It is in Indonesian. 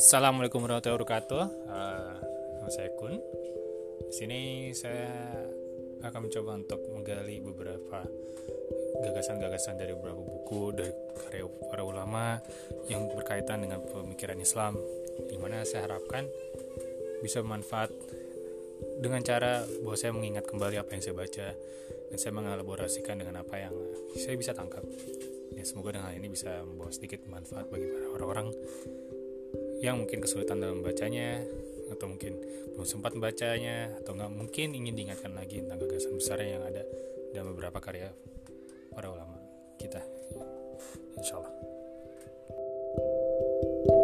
Assalamualaikum warahmatullahi wabarakatuh. Uh, saya Kun. Di sini saya akan mencoba untuk menggali beberapa gagasan-gagasan dari beberapa buku dari karya para ulama yang berkaitan dengan pemikiran Islam, di mana saya harapkan bisa bermanfaat dengan cara bahwa saya mengingat kembali apa yang saya baca dan saya mengelaborasikan dengan apa yang saya bisa tangkap. Ya, semoga dengan hal ini bisa membawa sedikit manfaat bagi para orang-orang yang mungkin kesulitan dalam membacanya atau mungkin belum sempat membacanya atau nggak mungkin ingin diingatkan lagi tentang gagasan besarnya yang ada dalam beberapa karya para ulama kita. Insya Allah. thank you